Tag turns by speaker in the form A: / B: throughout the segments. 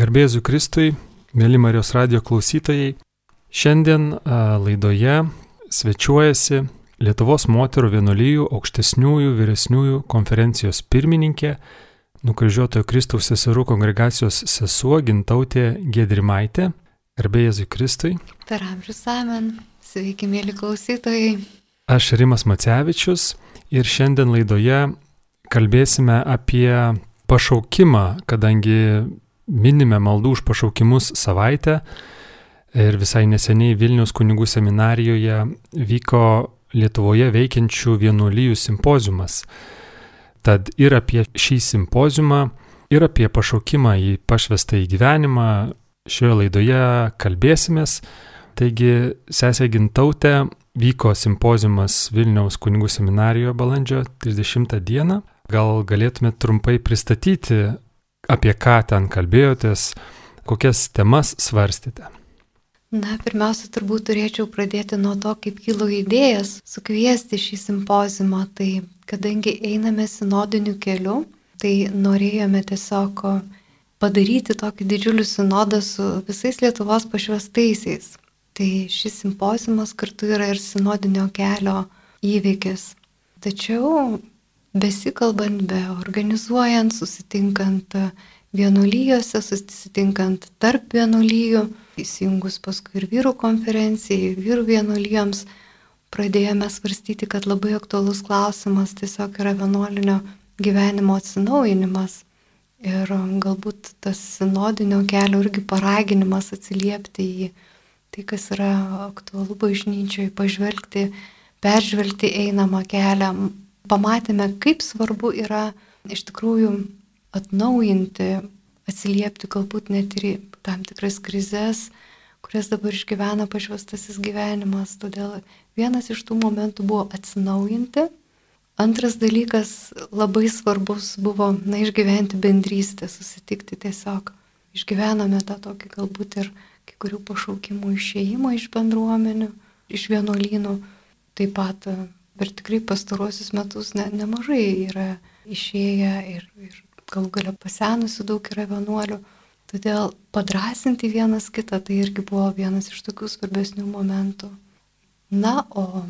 A: Garbėzu Kristui, mėly Marijos radio klausytojai, šiandien laidoje svečiuojasi Lietuvos moterų vienuolyjų aukštesniųjų vyresniųjų konferencijos pirmininkė, nukryžiuotojo Kristaus seserų kongregacijos sesuo Gintautė Gedrimaitė. Garbėzu Kristui.
B: Per amžius amen. Sveiki, mėly klausytojai.
A: Aš Rimas Macevičius ir šiandien laidoje kalbėsime apie pašaukimą, kadangi minime maldų už pašaukimus savaitę ir visai neseniai Vilnius kunigų seminarijoje vyko Lietuvoje veikiančių vienuolyjų simpozijumas. Tad ir apie šį simpozijumą, ir apie pašaukimą į pašvestą į gyvenimą šioje laidoje kalbėsimės. Taigi, sesė Gintautė vyko simpozijumas Vilniaus kunigų seminarijoje balandžio 30 dieną. Gal galėtumėte trumpai pristatyti apie ką ten kalbėjotės, kokias temas svarstėte?
B: Na, pirmiausia, turbūt turėčiau pradėti nuo to, kaip kilo idėjas sukviesti šį simpozimą. Tai kadangi einame sinodiniu keliu, tai norėjome tiesiog padaryti tokį didžiulį sinodą su visais Lietuvos pašvestaisiais. Tai šis simpozimas kartu yra ir sinodinio kelio įvykis. Tačiau besikalbant, be organizuojant, susitinkant vienuolyjose, susitinkant tarp vienuolyjų, įsijungus paskui ir vyrų konferencijai, vyrų vienuolyjoms, pradėjome svarstyti, kad labai aktualus klausimas tiesiog yra vienuolinio gyvenimo atsinaujinimas. Ir galbūt tas sinodinio kelio irgi paraginimas atsiliepti į tai, kas yra aktualu bažnyčiai, pažvelgti, peržvelgti einamą kelią, pamatėme, kaip svarbu yra iš tikrųjų atnaujinti, atsiliepti galbūt net ir tam tikras krizės, kurias dabar išgyvena pašvestasis gyvenimas. Todėl vienas iš tų momentų buvo atsinaujinti. Antras dalykas labai svarbus buvo, na, išgyventi bendrystę, susitikti tiesiog. Išgyvenome tą tokį galbūt ir kai kurių pašaukimų išėjimą iš bendruomenių, iš vienuolynų. Taip pat per tikrai pastaruosius metus ne, nemažai yra išėję ir, ir galų galia pasenusių daug yra vienuolių. Todėl padrasinti vienas kitą tai irgi buvo vienas iš tokių svarbesnių momentų. Na, o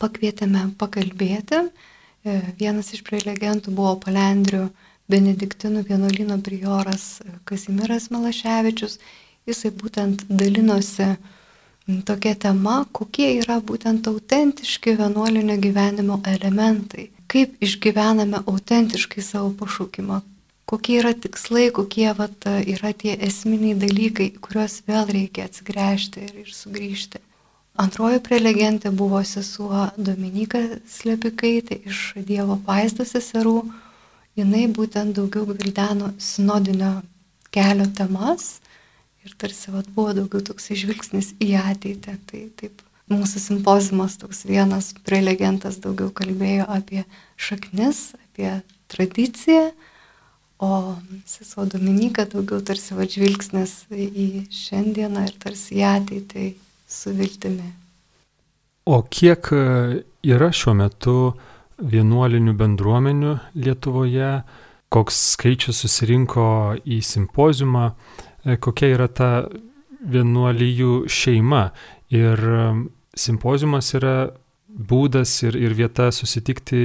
B: pakvietėme pakalbėti. E, vienas iš prelegentų buvo Palendrių Benediktinų vienuolino prioras Kazimiras Malaševičius. Jisai būtent dalinosi tokia tema, kokie yra būtent autentiški vienuolinio gyvenimo elementai. Kaip išgyvename autentiškai savo pašaukimą, kokie yra tikslai, kokie vat, yra tie esminiai dalykai, kuriuos vėl reikia atsigręžti ir, ir sugrįžti. Antroji prelegentė buvo sesuo Dominika Slepikaitė iš Dievo vaizdos seserų. Jis būtent daugiau gvildeno sinodinio kelio temas Ir tarsi vat, buvo daugiau toks žvilgsnis į ateitį. Tai taip, mūsų simpozimas toks vienas prelegentas daugiau kalbėjo apie šaknis, apie tradiciją, o sesuo Dominika daugiau tarsi vat, žvilgsnis į šiandieną ir tarsi į ateitį su viltimi.
A: O kiek e, yra šiuo metu vienuolinių bendruomenių Lietuvoje, koks skaičius susirinko į simpozimą, kokia yra ta vienuolyjų šeima. Ir e, simpozijumas yra būdas ir, ir vieta susitikti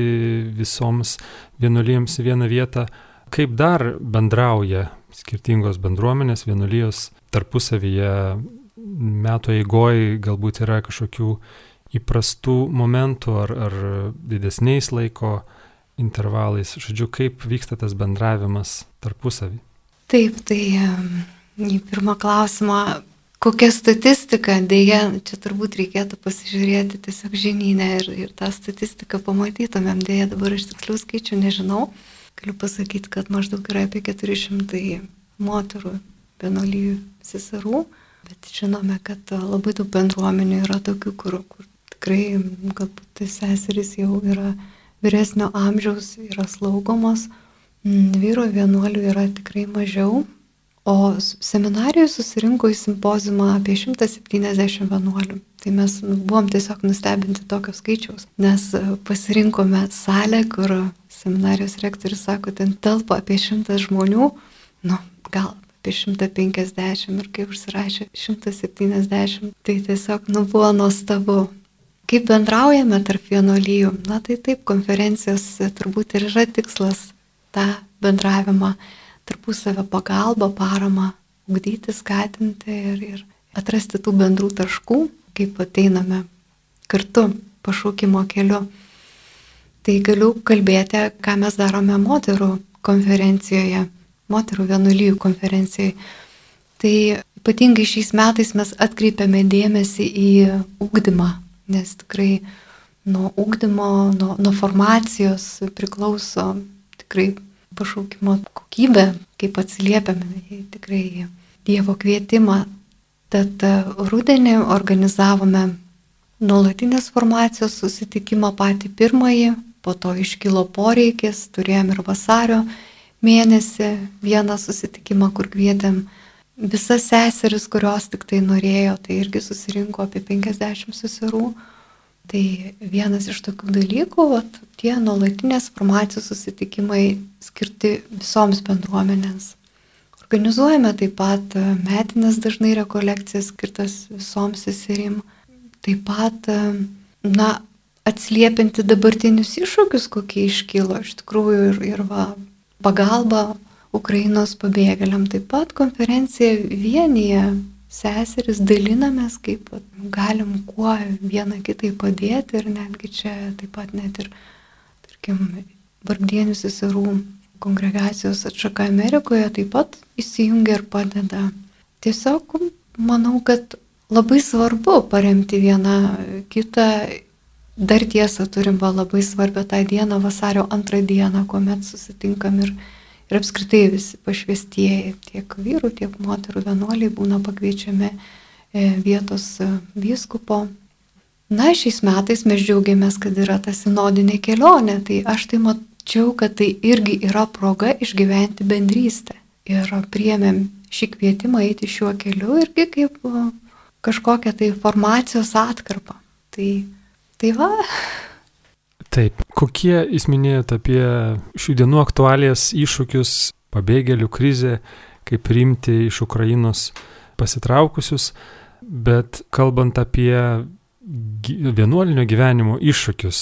A: visoms vienuolyjams į vieną vietą. Kaip dar bendrauja skirtingos bendruomenės, vienuolijos tarpusavyje metų eigoje, galbūt yra kažkokių įprastų momentų ar, ar didesniais laiko intervalais. Žodžiu, kaip vyksta tas bendravimas tarpusavį.
B: Taip, tai į pirmą klausimą, kokia statistika, dėja, čia turbūt reikėtų pasižiūrėti tiesiog žinynę ir, ir tą statistiką pamatytumėm, dėja dabar aš tikslių skaičių nežinau, galiu pasakyti, kad maždaug yra apie 400 moterų vienolyjų seserų, bet žinome, kad labai daug bendruomenių yra tokių, kur, kur tikrai galbūt seserys jau yra vyresnio amžiaus, yra slaugomos, mm, vyro vienuolių yra tikrai mažiau, O seminarijoje susirinko į simpozimą apie 170 vienuolių. Tai mes nu, buvom tiesiog nustebinti tokio skaičiaus, nes e, pasirinkome salę, kur seminarijos rektorius sako, ten telpa apie šimtas žmonių, nu, gal apie 150 ir kai užsirašė 170, tai tiesiog nu buvo nuostabu. Kaip bendraujame tarp vienolyjų? Na tai taip, konferencijos turbūt ir yra tikslas tą bendravimą, tarpusavę pagalbą, paramą, ugdyti, skatinti ir, ir atrasti tų bendrų taškų, kaip ateiname kartu pašaukimo keliu. Tai galiu kalbėti, ką mes darome moterų konferencijoje, moterų vienuolyjų konferencijoje. Tai ypatingai šiais metais mes atkreipiame dėmesį į ūkdymą, nes tikrai nuo ūkdymo, nuo, nuo formacijos priklauso tikrai pašaukimo kokybė, kaip atsiliepiame tikrai Dievo kvietimą. Tad rudenį organizavome nuolatinės formacijos susitikimą patį pirmąjį, po to iškilo poreikis, turėjom ir vasario mėnesį vieną susitikimą, kur kvietėm visas seseris, kurios tik tai norėjo, tai irgi susirinko apie 50 seserų. Tai vienas iš tokių dalykų, vat, tie nuolatinės formacijos susitikimai skirti visoms bendruomenėms. Organizuojame taip pat metinės dažnai rekolekcijas skirtas visoms seserim taip pat, na, atsiliepinti dabartinius iššūkius, kokie iškilo iš tikrųjų ir, ir va, pagalba Ukrainos pabėgėliam. Taip pat konferencija vienyje seseris dalinamės, kaip galim kuo vieną kitai padėti ir netgi čia taip pat net ir, tarkim, vargdienių seserų kongregacijos atšaka Amerikoje taip pat įsijungia ir padeda. Tiesiog manau, kad labai svarbu paremti vieną kitą. Dar tiesą turim va labai svarbią tą dieną, vasario antrą dieną, kuomet susitinkam ir, ir apskritai visi pašvestieji, tiek vyrų, tiek moterų vienuoliai būna pakviečiami e, vietos e, vyskupo. Na, šiais metais mes džiaugiamės, kad yra ta sinodinė kelionė, tai aš tai mačiau, kad tai irgi yra proga išgyventi bendrystę. Ir priemėm šį kvietimą eiti šiuo keliu irgi kaip kažkokią tai formacijos atkarpą. Tai, tai va.
A: Taip, kokie jūs minėjote apie šių dienų aktualijas, iššūkius, pabėgėlių krizę, kaip priimti iš Ukrainos pasitraukusius, bet kalbant apie vienuolinio gyvenimo iššūkius,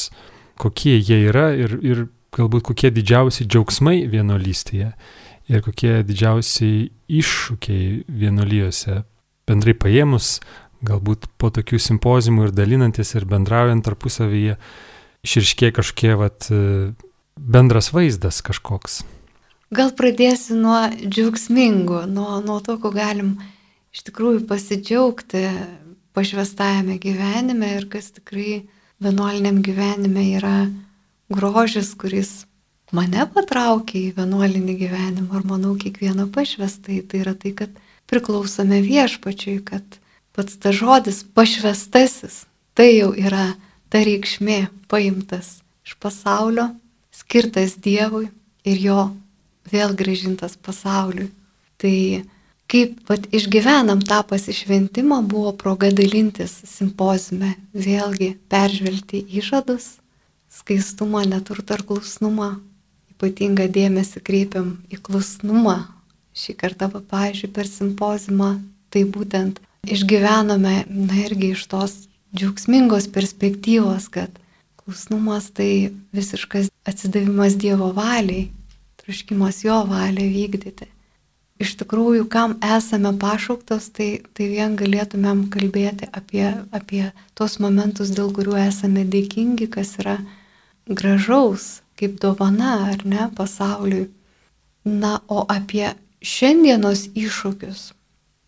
A: kokie jie yra ir, ir galbūt kokie didžiausi džiaugsmai vienuolystėje ir kokie didžiausi iššūkiai vienuolijose bendrai paėmus, galbūt po tokių simpozimų ir dalinantis ir bendraujant tarpusavyje, iširškė kažkiek vat, bendras vaizdas kažkoks.
B: Gal pradėsiu nuo džiaugsmingų, nuo, nuo to, ko galim iš tikrųjų pasidžiaugti pašvestajame gyvenime ir kas tikrai vienuoliniam gyvenime yra grožis, kuris mane patraukė į vienuolinį gyvenimą ir manau kiekvieną pašvestai. Tai yra tai, kad priklausome viešpačiui, kad pats ta žodis pašvestasis, tai jau yra ta reikšmė paimtas iš pasaulio, skirtas Dievui ir jo vėl gražintas pasauliui. Tai kaip pat išgyvenam tą pasišventimą, buvo proga dalintis simpozime, vėlgi peržvelgti įžadus, skaistumą, neturtą ar klusnumą. Ypatingą dėmesį kreipiam į klusnumą, šį kartą, pavyzdžiui, per simpozimą, tai būtent išgyvenome, na irgi iš tos džiaugsmingos perspektyvos, kad klusnumas tai visiškas atsidavimas Dievo valiai, troškimas jo valią vykdyti. Iš tikrųjų, kam esame pašauktos, tai, tai vien galėtumėm kalbėti apie, apie tos momentus, dėl kurių esame dėkingi, kas yra gražaus, kaip dovana ar ne pasauliui. Na, o apie šiandienos iššūkius,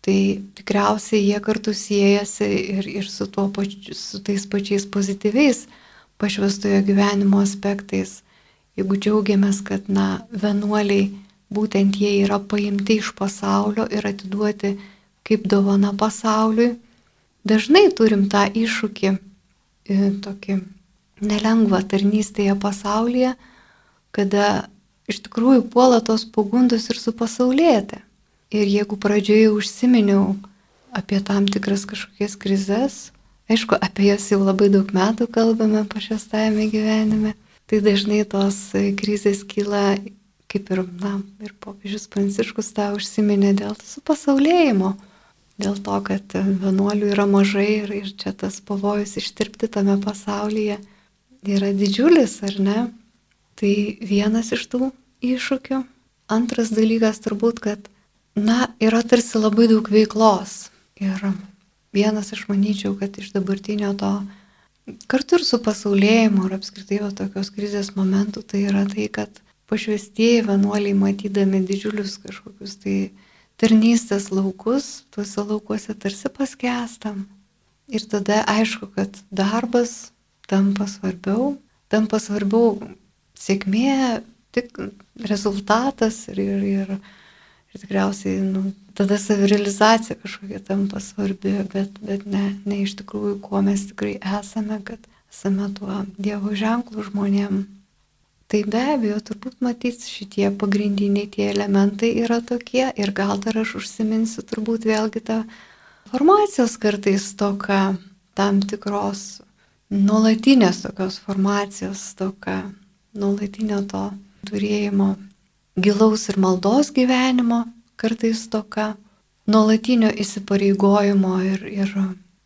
B: tai tikriausiai jie kartu siejasi ir, ir su, pačiu, su tais pačiais pozityviais pašvestojo gyvenimo aspektais. Jeigu džiaugiamės, kad, na, vienuoliai, būtent jie yra paimti iš pasaulio ir atiduoti kaip dovana pasauliui, dažnai turim tą iššūkį, e, tokį nelengvą tarnystėje pasaulyje, kada iš tikrųjų puola tos pagundos ir su pasaulėte. Ir jeigu pradžioje užsiminiau apie tam tikras kažkokias krizes, aišku, apie jas jau labai daug metų kalbame pašestajame gyvenime, tai dažnai tos krizės kyla kaip ir, na, ir popiežius Pranciškus tą užsiminė dėl supasaulėjimo, dėl to, kad vienuolių yra mažai ir, ir čia tas pavojus ištirpti tame pasaulyje yra didžiulis, ar ne? Tai vienas iš tų iššūkių. Antras dalykas turbūt, kad, na, yra tarsi labai daug veiklos. Ir vienas aš manyčiau, kad iš dabartinio to kartu ir su pasaulėjimu ir apskritai va tokios krizės momentų, tai yra tai, kad pašvestieji vienuoliai matydami didžiulius kažkokius tai tarnystės laukus, tuose laukuose tarsi paskestam. Ir tada aišku, kad darbas tampa svarbiau, tampa svarbiau sėkmė, tik rezultatas ir, ir, ir, ir tikriausiai nu, tada savirealizacija kažkokia tampa svarbi, bet, bet ne, ne iš tikrųjų, kuo mes tikrai esame, kad esame tuo Dievo ženklų žmonėm. Tai be abejo, turbūt matys šitie pagrindiniai tie elementai yra tokie ir gal dar aš užsiminsiu turbūt vėlgi tą formacijos kartais toka tam tikros nuolatinės tokios formacijos toka, nuolatinio to turėjimo gilaus ir maldos gyvenimo kartais toka, nuolatinio įsipareigojimo ir, ir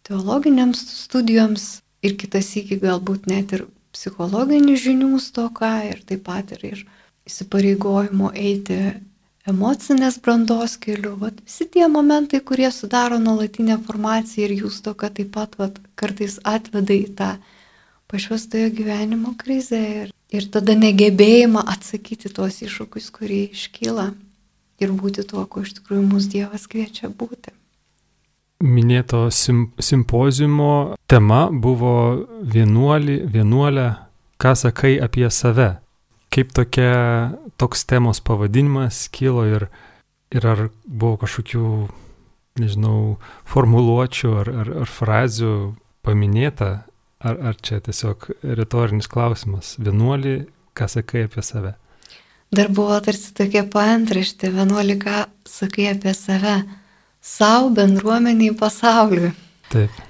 B: teologiniams studijoms ir kitas iki galbūt net ir psichologinių žinių stoka ir taip pat ir, ir įsipareigojimo eiti emocinės brandos keliu. Vat visi tie momentai, kurie sudaro nuolatinę formaciją ir jūs toka taip pat vat, kartais atveda į tą pašvestojo gyvenimo krizę ir, ir tada negebėjimą atsakyti tuos iššūkius, kurie iškyla ir būti tuo, kuo iš tikrųjų mūsų Dievas kviečia būti.
A: Minėto sim, simpozijumo tema buvo vienuolį, vienuolė, ką sakai apie save. Kaip tokia, toks temos pavadinimas kilo ir, ir ar buvo kažkokių, nežinau, formuluočių ar, ar, ar frazių paminėta, ar, ar čia tiesiog retorinis klausimas. Vienuolį, ką sakai apie save?
B: Dar buvo tarsi tokia paantraštė, 11 sakai apie save, savo bendruomeniai pasauliui.
A: Taip.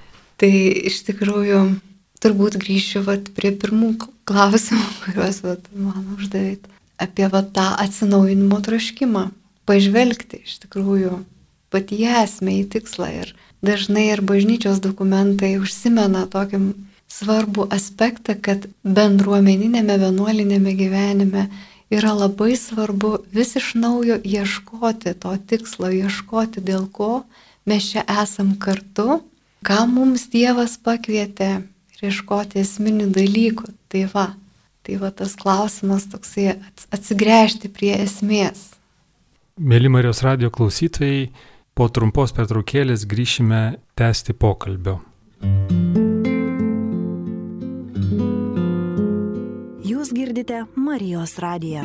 B: Tai iš tikrųjų turbūt grįšiu vat, prie pirmų klausimų, kuriuos vat, man uždavėt. Apie vat, tą atsinaujinimo troškimą. Pažvelgti iš tikrųjų pati esmę į tikslą. Ir dažnai ir bažnyčios dokumentai užsimena tokiam svarbų aspektą, kad bendruomeninėme vienuolinėme gyvenime yra labai svarbu vis iš naujo ieškoti to tikslo, ieškoti dėl ko mes čia esam kartu, ką mums Dievas pakvietė ir ieškoti esminių dalykų. Tai va, tai va tas klausimas toksai atsigręžti prie esmės.
A: Mėly Marijos radio klausytojai, po trumpos pertraukėlės grįšime tęsti pokalbio.
C: Jūs girdite Marijos radiją.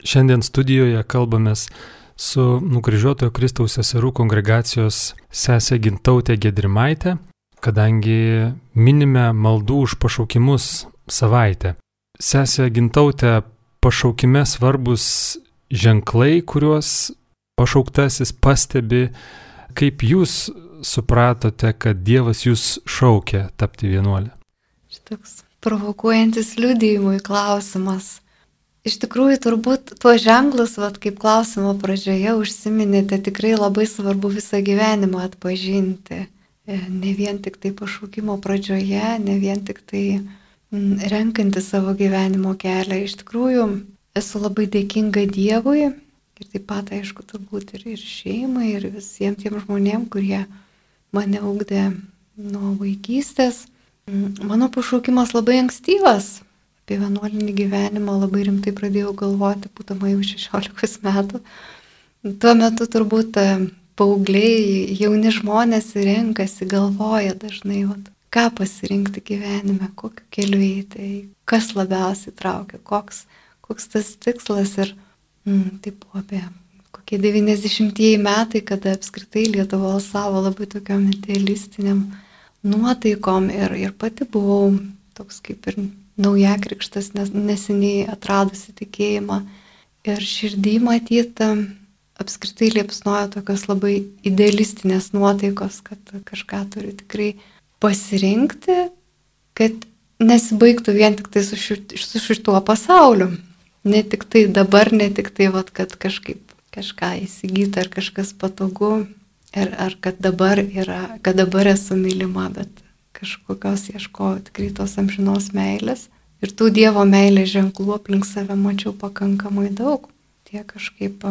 A: Šiandien studijoje kalbamės su nukryžiuotojo Kristaus seserų kongregacijos sesė Gintautė Gedrimaitė, kadangi minime maldų už pašaukimus savaitę. Sesė Gintautė, pašaukime svarbus ženklai, kuriuos pašauktasis pastebi, kaip jūs supratote, kad Dievas jūs šaukia tapti vienuolę.
B: Šitoks provokuojantis liudijimui klausimas. Iš tikrųjų, turbūt tuo ženklus, vat, kaip klausimo pradžioje užsiminėte, tikrai labai svarbu visą gyvenimą atpažinti. E, ne vien tik tai pašaukimo pradžioje, ne vien tik tai Mm, renkantį savo gyvenimo kelią. Iš tikrųjų, esu labai dėkinga Dievui ir taip pat, aišku, turbūt ir, ir šeimai, ir visiems tiem žmonėm, kurie mane ugdė nuo vaikystės. Mm, mano pašaukimas labai ankstyvas. Apie vienuolinį gyvenimą labai rimtai pradėjau galvoti, būdama jau 16 metų. Tuo metu turbūt e, paaugliai, jauni žmonės renkasi, galvoja dažnai, vat, ką pasirinkti gyvenime, kokiu keliu eiti, kas labiausiai traukia, koks, koks tas tikslas ir mm, taip apie kokie 90-ieji metai, kada apskritai Lietuva savo labai tokiam idealistiniam nuotaikom ir, ir pati buvau toks kaip ir nauja krikštas, nes neseniai atradusi tikėjimą. Ir širdį matyta apskritai liepsnoja tokios labai idealistinės nuotaikos, kad kažką turi tikrai pasirinkti, kad nesibaigtų vien tik tai su, ši, su šituo pasauliu. Ne tik tai dabar, ne tik tai, vat, kad kažkaip kažką įsigyti ar kažkas patogu, ar, ar kad, dabar yra, kad dabar esu mylima, bet kažkokios ieškoju tikrai tos amžinos meilės. Ir tų Dievo meilės ženklų aplink save mačiau pakankamai daug. Tie kažkaip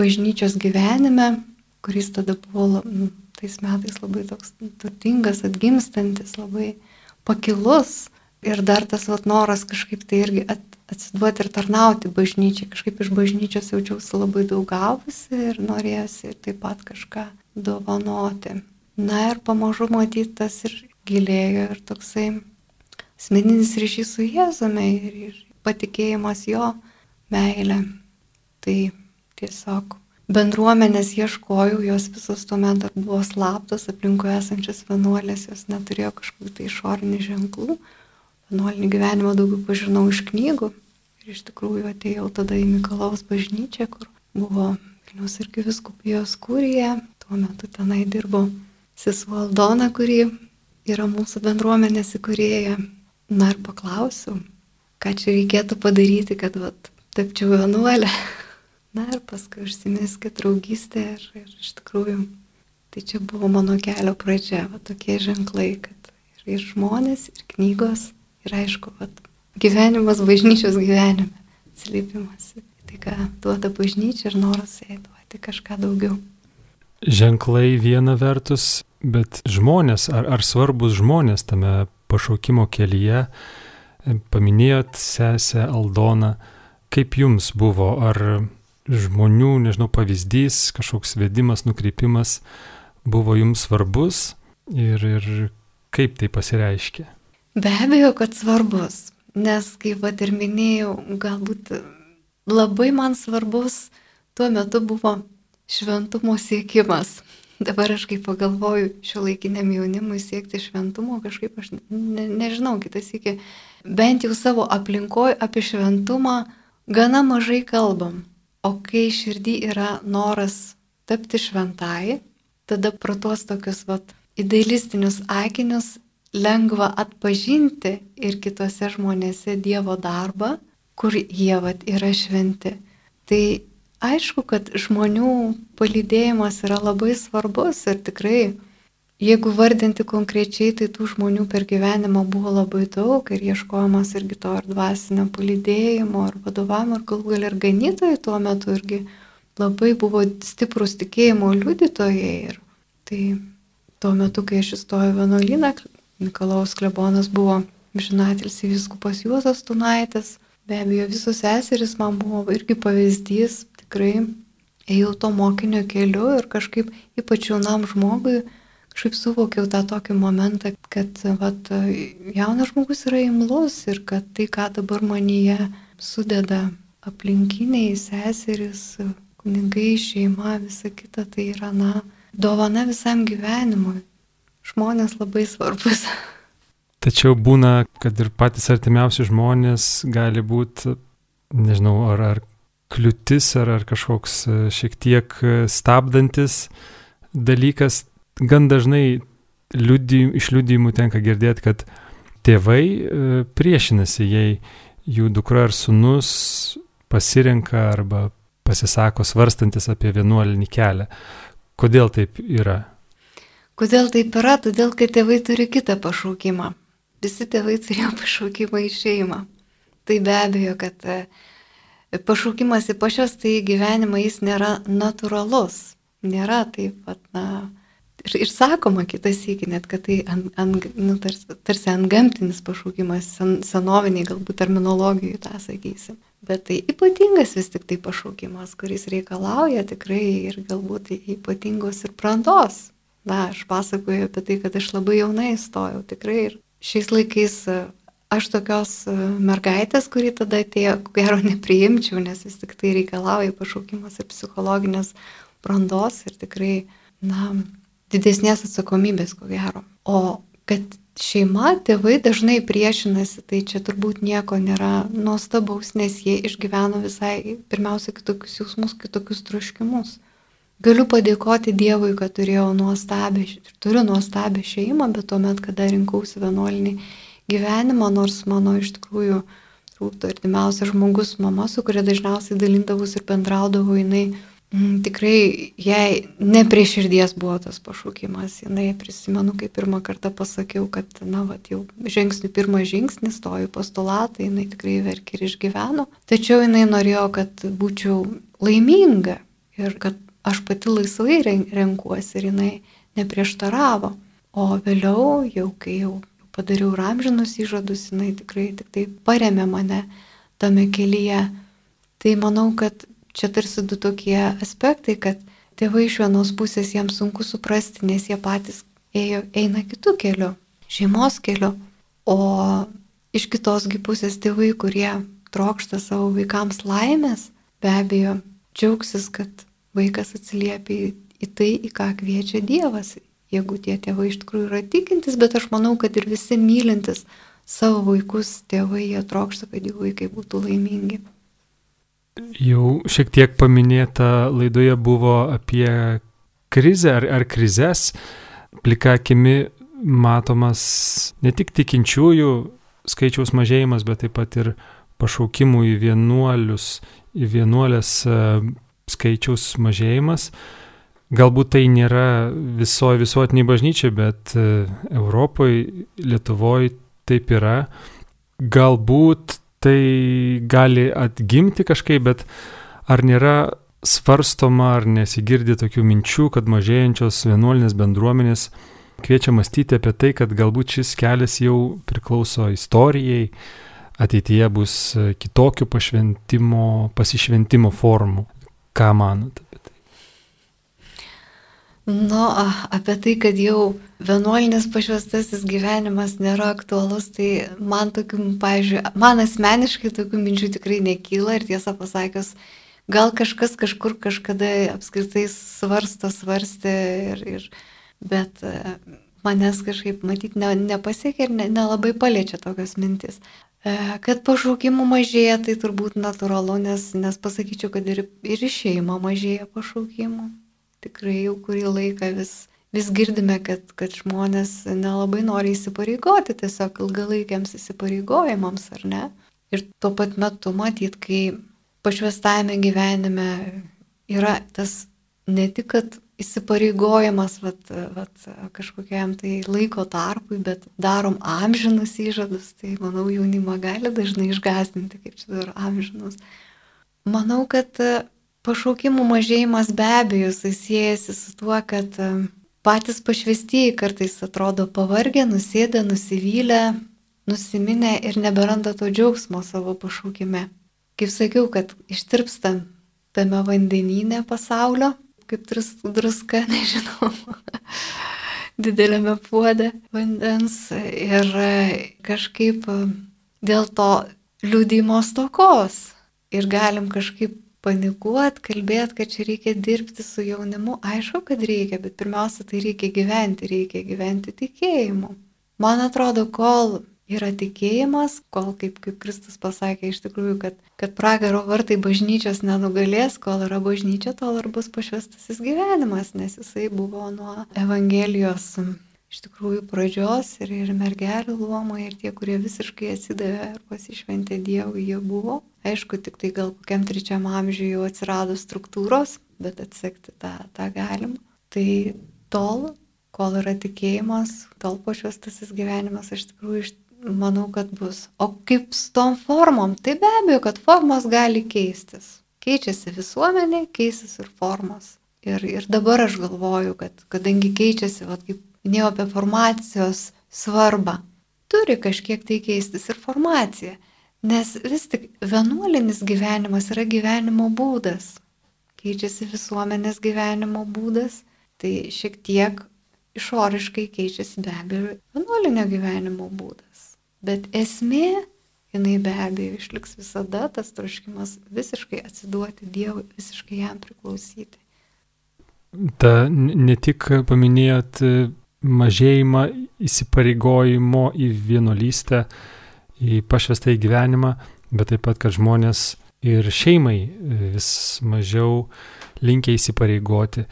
B: bažnyčios gyvenime, kuris tada buvo nu, tais metais labai toks turtingas, atgimstantis, labai pakilus. Ir dar tas vat, noras kažkaip tai irgi at, atsiduoti ir tarnauti bažnyčiai. Kažkaip iš bažnyčios jaučiausi labai daug gavusi ir norėjusi taip pat kažką dovanoti. Na ir pamažu matytas ir gilėjo ir toksai asmeninis ryšys su Jėzumi ir, ir patikėjimas jo meilė. Tai tiesiog bendruomenės ieškojau, jos visos tuomet dar buvo slaptos, aplinkoje esančios vienuolės, jos neturėjo kažkokių tai išorinių ženklų. Vienuolinį gyvenimą daugiau pažinau iš knygų ir iš tikrųjų atėjau tada į Mikalaus bažnyčią, kur buvo Vilnius irgi viskupijos kūrija, tuo metu tenai dirbo sesuo Aldona, kuri yra mūsų bendruomenės įkūrėja. Na ir paklausiu, ką čia reikėtų padaryti, kad vat, tapčiau vienuolę. Na ir paskui užsimeskė draugystė ir, ir iš tikrųjų tai čia buvo mano kelio pradžia, va tokie ženklai, kad ir, ir žmonės, ir knygos, ir aišku, va, gyvenimas bažnyčios gyvenime, atsiliepimas. Tai ką duoda bažnyčia ir noras jai duoti kažką daugiau.
A: Ženklai viena vertus, bet žmonės, ar, ar svarbus žmonės tame pašaukimo kelyje, paminėjot sesę Aldoną, kaip jums buvo, ar žmonių, nežinau, pavyzdys, kažkoks vedimas, nukreipimas buvo jums svarbus ir, ir kaip tai pasireiškia?
B: Be abejo, kad svarbus, nes, kaip pat ir minėjau, galbūt labai man svarbus tuo metu buvo šventumo siekimas. Dabar aš kaip pagalvoju, šio laikiniam jaunimui siekti šventumo, kažkaip aš ne, nežinau, kitas iki, bent jau savo aplinkoje apie šventumą gana mažai kalbam. O kai širdį yra noras tapti šventai, tada pro tuos tokius vat, idealistinius akinius lengva atpažinti ir kitose žmonėse Dievo darbą, kur jie vat, yra šventi. Tai aišku, kad žmonių palydėjimas yra labai svarbus ir tikrai Jeigu vardinti konkrečiai, tai tų žmonių per gyvenimą buvo labai daug ir ieškojimas irgi to ir dvasinio palydėjimo, ir vadovavimo, ir galų gal ir ganytojai tuo metu irgi labai buvo stiprus tikėjimo liudytojai. Ir tai tuo metu, kai aš įstojau vienuolyną, Nikolaus klebonas buvo žinatelis viskupas Juozas Tunaitis, be abejo visos seserys man buvo irgi pavyzdys, tikrai ėjau to mokinio keliu ir kažkaip ypač jaunam žmogui, kažkaip suvokiau tą tokį momentą, kad vat, jaunas žmogus yra imlus ir kad tai, ką dabar manyje sudeda aplinkiniai, seserys, kunigai, šeima, visa kita, tai yra, na, dovana visam gyvenimui. Žmonės labai svarbus.
A: Tačiau būna, kad ir patys artimiausi žmonės gali būti, nežinau, ar, ar kliūtis, ar, ar kažkoks šiek tiek stabdantis dalykas gan dažnai liudy, iš liudymų tenka girdėti, kad tėvai e, priešinasi, jei jų dukra ar sunus pasirenka arba pasisako svarstantis apie vienuolinį kelią. Kodėl taip yra?
B: Kodėl taip yra? Todėl, kad tėvai turi kitą pašaukimą. Visi tėvai turėjo pašaukimą į šeimą. Tai be abejo, kad e, pašaukimas į pačios tai gyvenimą jis nėra natūralus. Nėra taip pat, na, ir, ir sakoma kitas įkį, net kad tai an, an, nu, tarsi, tarsi ant gamtinis pašaukimas, sen, senoviniai galbūt terminologijai tą sakysim. Bet tai ypatingas vis tik tai pašaukimas, kuris reikalauja tikrai ir galbūt ypatingos ir brandos. Na, aš pasakoju apie tai, kad aš labai jaunai įstojau tikrai ir šiais laikais aš tokios mergaitės, kuri tada atėjo, ko gero nepriimčiau, nes vis tik tai reikalauja pašaukimas ir psichologinės brandos ir tikrai, na, didesnės atsakomybės, ko gero. O kad šeima, tėvai dažnai priešinasi, tai čia turbūt nieko nėra nuostabaus, nes jie išgyveno visai pirmiausia kitokius jausmus, kitokius troškimus. Galiu padėkoti Dievui, kad turėjau nuostabę, turiu nuostabę šeimą, bet tuomet, kada rinkausi vienuolinį gyvenimą, nors mano iš tikrųjų rūpto artimiausias žmogus, mama, su kuria dažniausiai dalindavus ir bendraudavau, jinai tikrai jai ne prie širdies buvo tas pašaukimas. Jinai prisimenu, kai pirmą kartą pasakiau, kad, na, va, jau žengsiu pirmą žingsnį, stoju postulatą, jinai tikrai verkė ir išgyveno. Tačiau jinai norėjo, kad būčiau laiminga ir kad aš pati laisvai renkuosi ir jinai neprieštaravo. O vėliau, jau kai jau padariau ramžinus įžadus, jinai tikrai tik tai paremė mane tame kelyje. Tai manau, kad čia tarsi du tokie aspektai, kad tėvai iš vienos pusės jiems sunku suprasti, nes jie patys ėjo, eina kitų kelių, šeimos kelių, o iš kitosgi pusės tėvai, kurie trokšta savo vaikams laimės, be abejo, džiaugsis, kad vaikas atsiliepia į tai, į ką kviečia Dievas, jeigu tie tėvai iš tikrųjų yra tikintis, bet aš manau, kad ir visi mylintis savo vaikus tėvai, jie trokšta, kad jų vaikai būtų laimingi.
A: Jau šiek tiek paminėta laidoje buvo apie krizę ar, ar krizės. Plika akimi matomas ne tik tikinčiųjų skaičiaus mažėjimas, bet taip pat ir pašaukimų į vienuolius, į vienuolės e, skaičiaus mažėjimas. Galbūt tai nėra visoje visuotiniai bažnyčiai, bet e, Europoje, Lietuvoje taip yra. Galbūt tai gali atgimti kažkaip, bet ar nėra svarstoma, ar nesigirdi tokių minčių, kad mažėjančios vienuolinės bendruomenės kviečia mąstyti apie tai, kad galbūt šis kelias jau priklauso istorijai, ateityje bus kitokių pašventimo, pasišventimo formų. Ką manote?
B: Nu, apie tai, kad jau vienuolinis pašvestasis gyvenimas nėra aktualus, tai man tokių, pavyzdžiui, man asmeniškai tokių minčių tikrai nekyla ir tiesą pasakius, gal kažkas kažkur kažkada apskritai svarsto, svarstė, ir, ir, bet e, manęs kažkaip matyti ne, nepasiekia ir nelabai ne paliečia tokios mintis. E, kad pašaukimų mažėja, tai turbūt natūralu, nes, nes pasakyčiau, kad ir, ir šeima mažėja pašaukimų tikrai jau kurį laiką vis, vis girdime, kad, kad žmonės nelabai nori įsipareigoti tiesiog ilgalaikiams įsipareigojimams, ar ne? Ir tuo pat metu matyt, kai pašvestajame gyvenime yra tas ne tik, kad įsipareigojimas vat, vat, kažkokiam tai laiko tarpui, bet darom amžinus įžadus, tai manau jaunimą gali dažnai išgazdinti, kaip čia dar amžinus. Manau, kad Pašaukimų mažėjimas be abejo susijęsi su tuo, kad e, patys pašvestieji kartais atrodo pavargę, nusėdę, nusivylę, nusiminę ir neberanda to džiaugsmo savo pašaukime. Kaip sakiau, kad ištirpsta tame vandenyne pasaulio, kaip druska, nežinau, dideliame puode vandens ir e, kažkaip e, dėl to liūdimo stokos ir galim kažkaip panikuot, kalbėt, kad čia reikia dirbti su jaunimu. Aišku, kad reikia, bet pirmiausia, tai reikia gyventi, reikia gyventi tikėjimu. Man atrodo, kol yra tikėjimas, kol, kaip, kaip Kristus pasakė, iš tikrųjų, kad, kad pragaro vartai bažnyčios nenugalės, kol yra bažnyčia, tol ir bus pašvestasis gyvenimas, nes jisai buvo nuo Evangelijos iš tikrųjų pradžios ir, ir mergelių luomai, ir tie, kurie visiškai atsidavė ir pasišventė Dievui, jie buvo. Aišku, tik tai gal kokiam trečiam amžiui jau atsirado struktūros, bet atsekti tą, tą galim. Tai tol, kol yra tikėjimas, tol pašvestasis gyvenimas, aš tikrųjų manau, kad bus. O kaip su tom formom? Tai be abejo, kad formos gali keistis. Keičiasi visuomenė, keisis ir formos. Ir, ir dabar aš galvoju, kad kadangi keičiasi, vat, kaip minėjau apie formacijos svarbą, turi kažkiek tai keistis ir formacija, nes vis tik vienuolinis gyvenimas yra gyvenimo būdas, keičiasi visuomenės gyvenimo būdas, tai šiek tiek išoriškai keičiasi be abejo vienuolinio gyvenimo būdas. Bet esmė, jinai be abejo išliks visada tas troškimas visiškai atsiduoti Dievui, visiškai jam priklausyti.
A: Ta ne tik paminėjot mažėjimą įsipareigojimo į vienuolystę, į pašvestą į gyvenimą, bet taip pat, kad žmonės ir šeimai vis mažiau linkia įsipareigoti.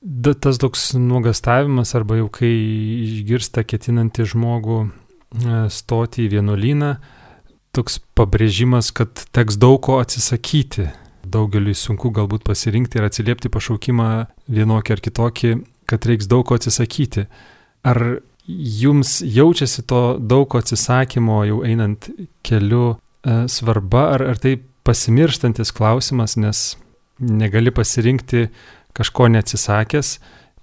A: Da, tas toks nuogastavimas arba jau kai išgirsta ketinantį žmogų e, stoti į vienuolyną, toks pabrėžimas, kad teks daug ko atsisakyti. Daugeliui sunku galbūt pasirinkti ir atsiliepti pašaukimą vienokį ar kitokį, kad reiks daug ko atsisakyti. Ar jums jaučiasi to daug ko atsisakymo jau einant keliu e, svarba, ar, ar tai pasimirštantis klausimas, nes negali pasirinkti kažko neatsisakęs,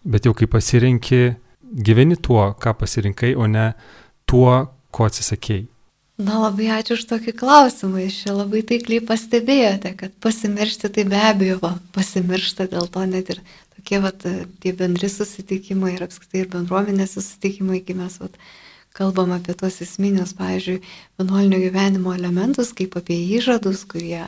A: bet jau kai pasirinki, gyveni tuo, ką pasirinkai, o ne tuo, ko atsisakėjai.
B: Na labai ačiū už tokį klausimą, iš čia labai taikliai pastebėjote, kad pasimiršti tai be abejo, va, pasimiršta dėl to net ir tokie va, tie bendri susitikimai ir apskritai ir bendruomenės susitikimai, kai mes va, kalbam apie tos esminius, pavyzdžiui, vienuolinio gyvenimo elementus, kaip apie įžadus, kurie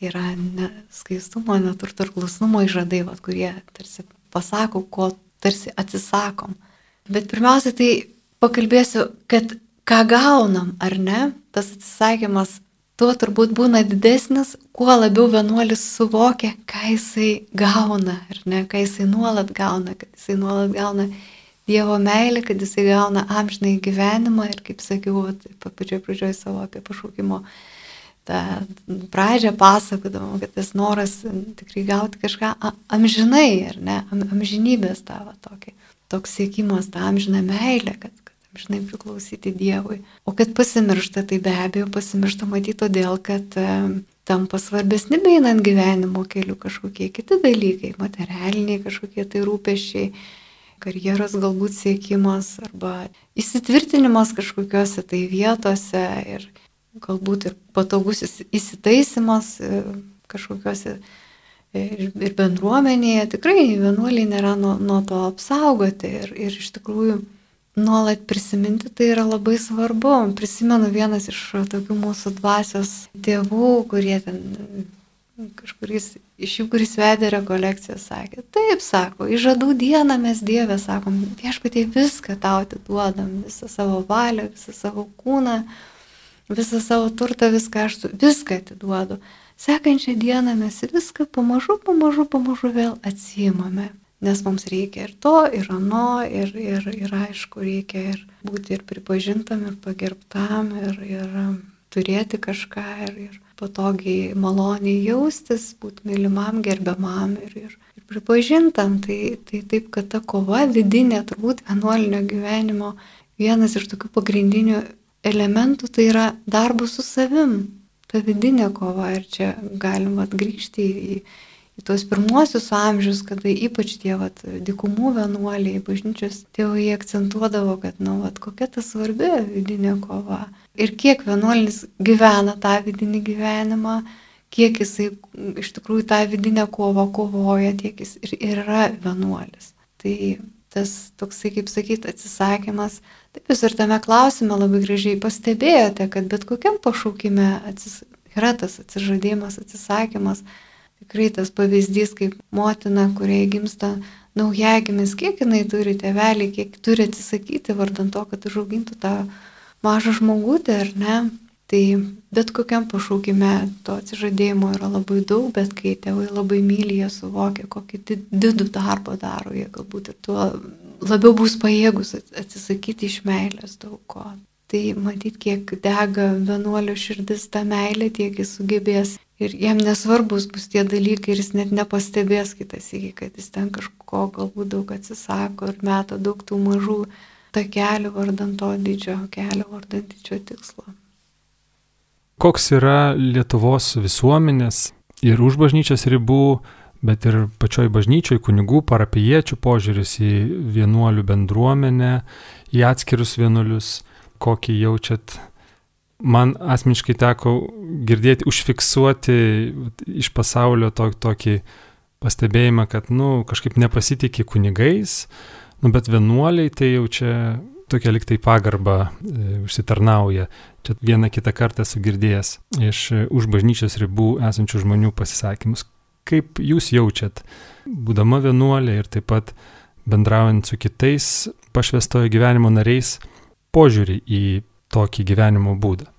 B: yra ne skaistumo, neturto ir klusnumo įžadai, vat, kurie tarsi pasako, ko tarsi atsisakom. Bet pirmiausia, tai pakalbėsiu, kad ką gaunam ar ne, tas atsisakymas tuo turbūt būna didesnis, kuo labiau vienuolis suvokia, ką jisai gauna, ar ne, ką jisai nuolat gauna, kad jisai nuolat gauna Dievo meilę, kad jisai gauna amžinai gyvenimą ir, kaip sakiau, pačioj pradžioj savo apie pašaukimo tą pradžią pasakodama, kad tas noras tikrai gauti kažką amžinai, ar ne, am, amžinybės tavo tokį, toks siekimas, tą amžiną meilę, kad, kad amžinai priklausyti Dievui. O kad pasimiršta, tai be abejo pasimiršta matyti todėl, kad e, tampa svarbesni beinant gyvenimo keliu kažkokie kiti dalykai, materialiniai kažkokie tai rūpešiai karjeros galbūt siekimas arba įsitvirtinimas kažkokiuose tai vietose ir, galbūt ir patogus įsitaisimas e, kažkokiuose e, ir bendruomenėje. Tikrai vienuoliai nėra nuo, nuo to apsaugoti ir, ir iš tikrųjų nuolat prisiminti tai yra labai svarbu. Prisimenu vienas iš tokių mūsų dvasios tėvų, kurie ten kažkuris iš jų, kuris vedė rekolekciją, sakė, taip, sako, įžadų dieną mes Dievę sakom, viešpatie viską tau atiduodam, visą savo valią, visą savo kūną, visą savo turtą, viską aš viską atiduodu. Sekančią dieną mes viską pamažu, pamažu, pamažu vėl atsijimame. Nes mums reikia ir to, ir ano, ir, ir, ir aišku, reikia ir būti ir pripažintam, ir pagerbtam, ir, ir turėti kažką, ir, ir patogiai, maloniai jaustis, būti mylimam, gerbiamam ir, ir, ir pripažintam. Tai, tai taip, kad ta kova vidinė, turbūt vienuolinio gyvenimo vienas iš tokių pagrindinių elementų tai yra darbas su savim, ta vidinė kova. Ir čia galim atgrįžti į, į tuos pirmuosius amžius, kada ypač tie vat, dikumų vienuoliai, bažnyčios tėvai akcentuodavo, kad, na, vat, kokia ta svarbi vidinė kova. Ir kiek vienuolis gyvena tą vidinį gyvenimą, kiek jisai iš tikrųjų tą vidinę kovą kovoja, tiek jis ir yra vienuolis. Tai tas toksai, kaip sakyt, atsisakymas Taip jūs ir tame klausime labai gražiai pastebėjote, kad bet kokiam pašaukime atsis, yra tas atsižadėjimas, atsisakymas. Tikrai tas pavyzdys, kaip motina, kuriai gimsta naujagimis, kiek jinai turi tėvelį, kiek turi atsisakyti vardant to, kad užaugintų tą mažą žmogutę, ar ne. Tai bet kokiam pašaukime to atsižadėjimo yra labai daug, bet kai tėvai labai myli, jie suvokia, kokį didų darbą daro, jie galbūt ir tuo labiau bus pajėgus atsisakyti iš meilės daug ko. Tai matyt, kiek dega vienuolio širdis tą meilę, tiek jis sugebės. Ir jam nesvarbus bus tie dalykai ir jis net nepastebės kitas iki, kad jis ten kažko galbūt daug atsisako ir meta daug tų mažų takelių vardant to didžio kelio, vardant didžio tikslo.
A: Koks yra Lietuvos visuomenės ir už bažnyčios ribų bet ir pačioj bažnyčioj kunigų, parapiečių požiūris į vienuolių bendruomenę, į atskirus vienuolius, kokį jaučiat. Man asmeniškai teko girdėti, užfiksuoti iš pasaulio to, tokį pastebėjimą, kad, nu, kažkaip nepasitikė kunigais, nu, bet vienuoliai tai jau čia tokia liktai pagarba e, užsitarnauja. Čia vieną kitą kartą esu girdėjęs iš e, už bažnyčios ribų esančių žmonių pasisakymus kaip jūs jaučiat, būdama vienuolė ir taip pat bendraujant su kitais pašvestojo gyvenimo nariais požiūrį į tokį gyvenimo būdą?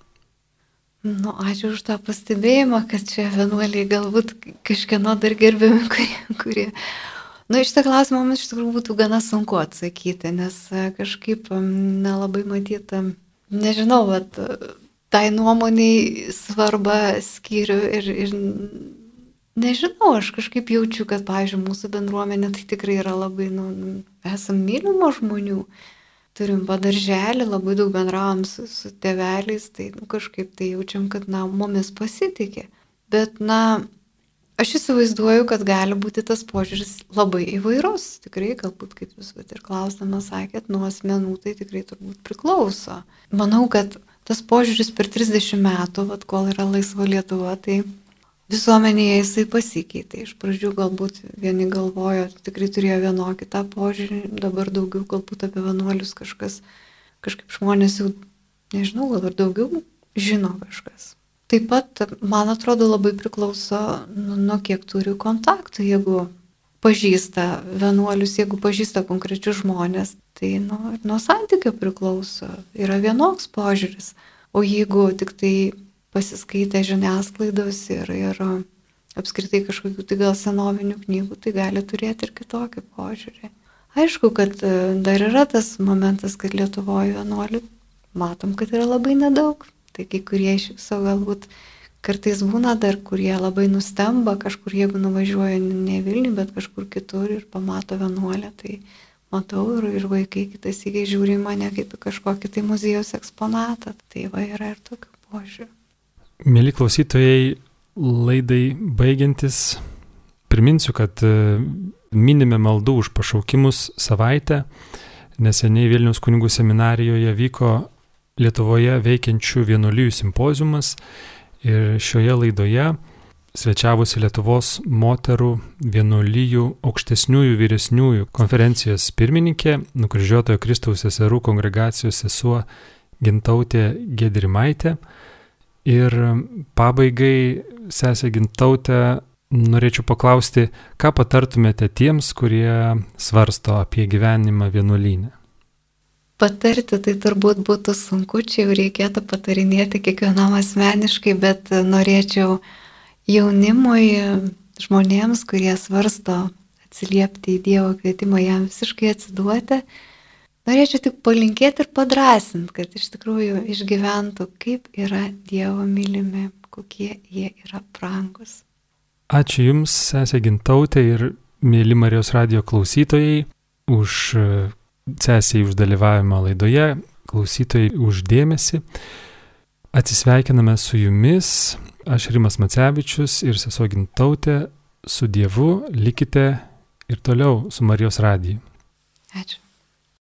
B: Nu, ačiū už tą pastebėjimą, kad čia vienuoliai galbūt kažkieno dar gerbiami, kurie, kurie. Nu, iš tą klausimą mums iš tikrųjų būtų gana sunku atsakyti, nes e, kažkaip nelabai matyti, nežinau, bet tai nuomoniai svarbą skyriu ir, ir nežinau, aš kažkaip jaučiu, kad, pavyzdžiui, mūsų bendruomenė tai tikrai yra labai, nu, esam mylimo žmonių turim padarželį, labai daug bendravom su, su tėveliais, tai nu, kažkaip tai jaučiam, kad, na, mumis pasitikė. Bet, na, aš įsivaizduoju, kad gali būti tas požiūris labai įvairus. Tikrai, galbūt, kaip jūs vat, ir klausimas sakėt, nuo asmenų tai tikrai turbūt priklauso. Manau, kad tas požiūris per 30 metų, vat, kol yra laisva Lietuva, tai visuomenėje jisai pasikeitė. Iš pradžių galbūt vieni galvojo, tikrai turėjo vienokį tą požiūrį, dabar daugiau galbūt apie vienuolius kažkas, kažkaip žmonės jau, nežinau, gal ir daugiau žino kažkas. Taip pat, man atrodo, labai priklauso nuo, nuo kiek turiu kontaktų. Jeigu pažįsta vienuolius, jeigu pažįsta konkrečius žmonės, tai nuo, nuo santykio priklauso. Yra vienoks požiūris. O jeigu tik tai pasiskaitę žiniasklaidos ir, ir apskritai kažkokių tai gal senovinių knygų, tai gali turėti ir kitokį požiūrį. Aišku, kad e, dar yra tas momentas, kad Lietuvoje vienuolių matom, kad yra labai nedaug. Tai kai kurie iš viso galbūt kartais būna dar, kurie labai nustemba kažkur, jeigu nuvažiuoja ne Vilnių, bet kažkur kitur ir pamato vienuolę, tai matau ir, ir vaikai kitas įgiai žiūri mane kaip kažkokį tai muziejaus eksponatą. Tai va yra ir tokių požiūrių.
A: Mėly klausytojai, laidai baigiantis, priminsiu, kad e, minime maldų už pašaukimus savaitę. Neseniai Vilnius kunigų seminarijoje vyko Lietuvoje veikiančių vienuolijų simpozijumas ir šioje laidoje svečiavusi Lietuvos moterų vienuolijų aukštesniųjų vyresniųjų konferencijos pirmininkė, nukryžiuotojo Kristaus seserų kongregacijos sesuo Gintautė Gedrimaitė. Ir pabaigai, sesė Gintautė, norėčiau paklausti, ką patartumėte tiems, kurie svarsto apie gyvenimą vienuolynę?
B: Patarti tai turbūt būtų sunku, čia jau reikėtų patarinėti kiekvienam asmeniškai, bet norėčiau jaunimui, žmonėms, kurie svarsto atsiliepti į Dievo kvietimą, jam visiškai atsiduoti, Norėčiau tik palinkėti ir padrasinti, kad iš tikrųjų išgyventų, kaip yra Dievo mylimi, kokie jie yra brangus.
A: Ačiū Jums, sesė Gintautė ir mėly Marijos radio klausytojai, už sesiai už dalyvavimą laidoje, klausytojai už dėmesį. Atsisveikiname su Jumis, aš Rimas Macevičius ir sesuo Gintautė, su Dievu likite ir toliau su Marijos radiju.
B: Ačiū.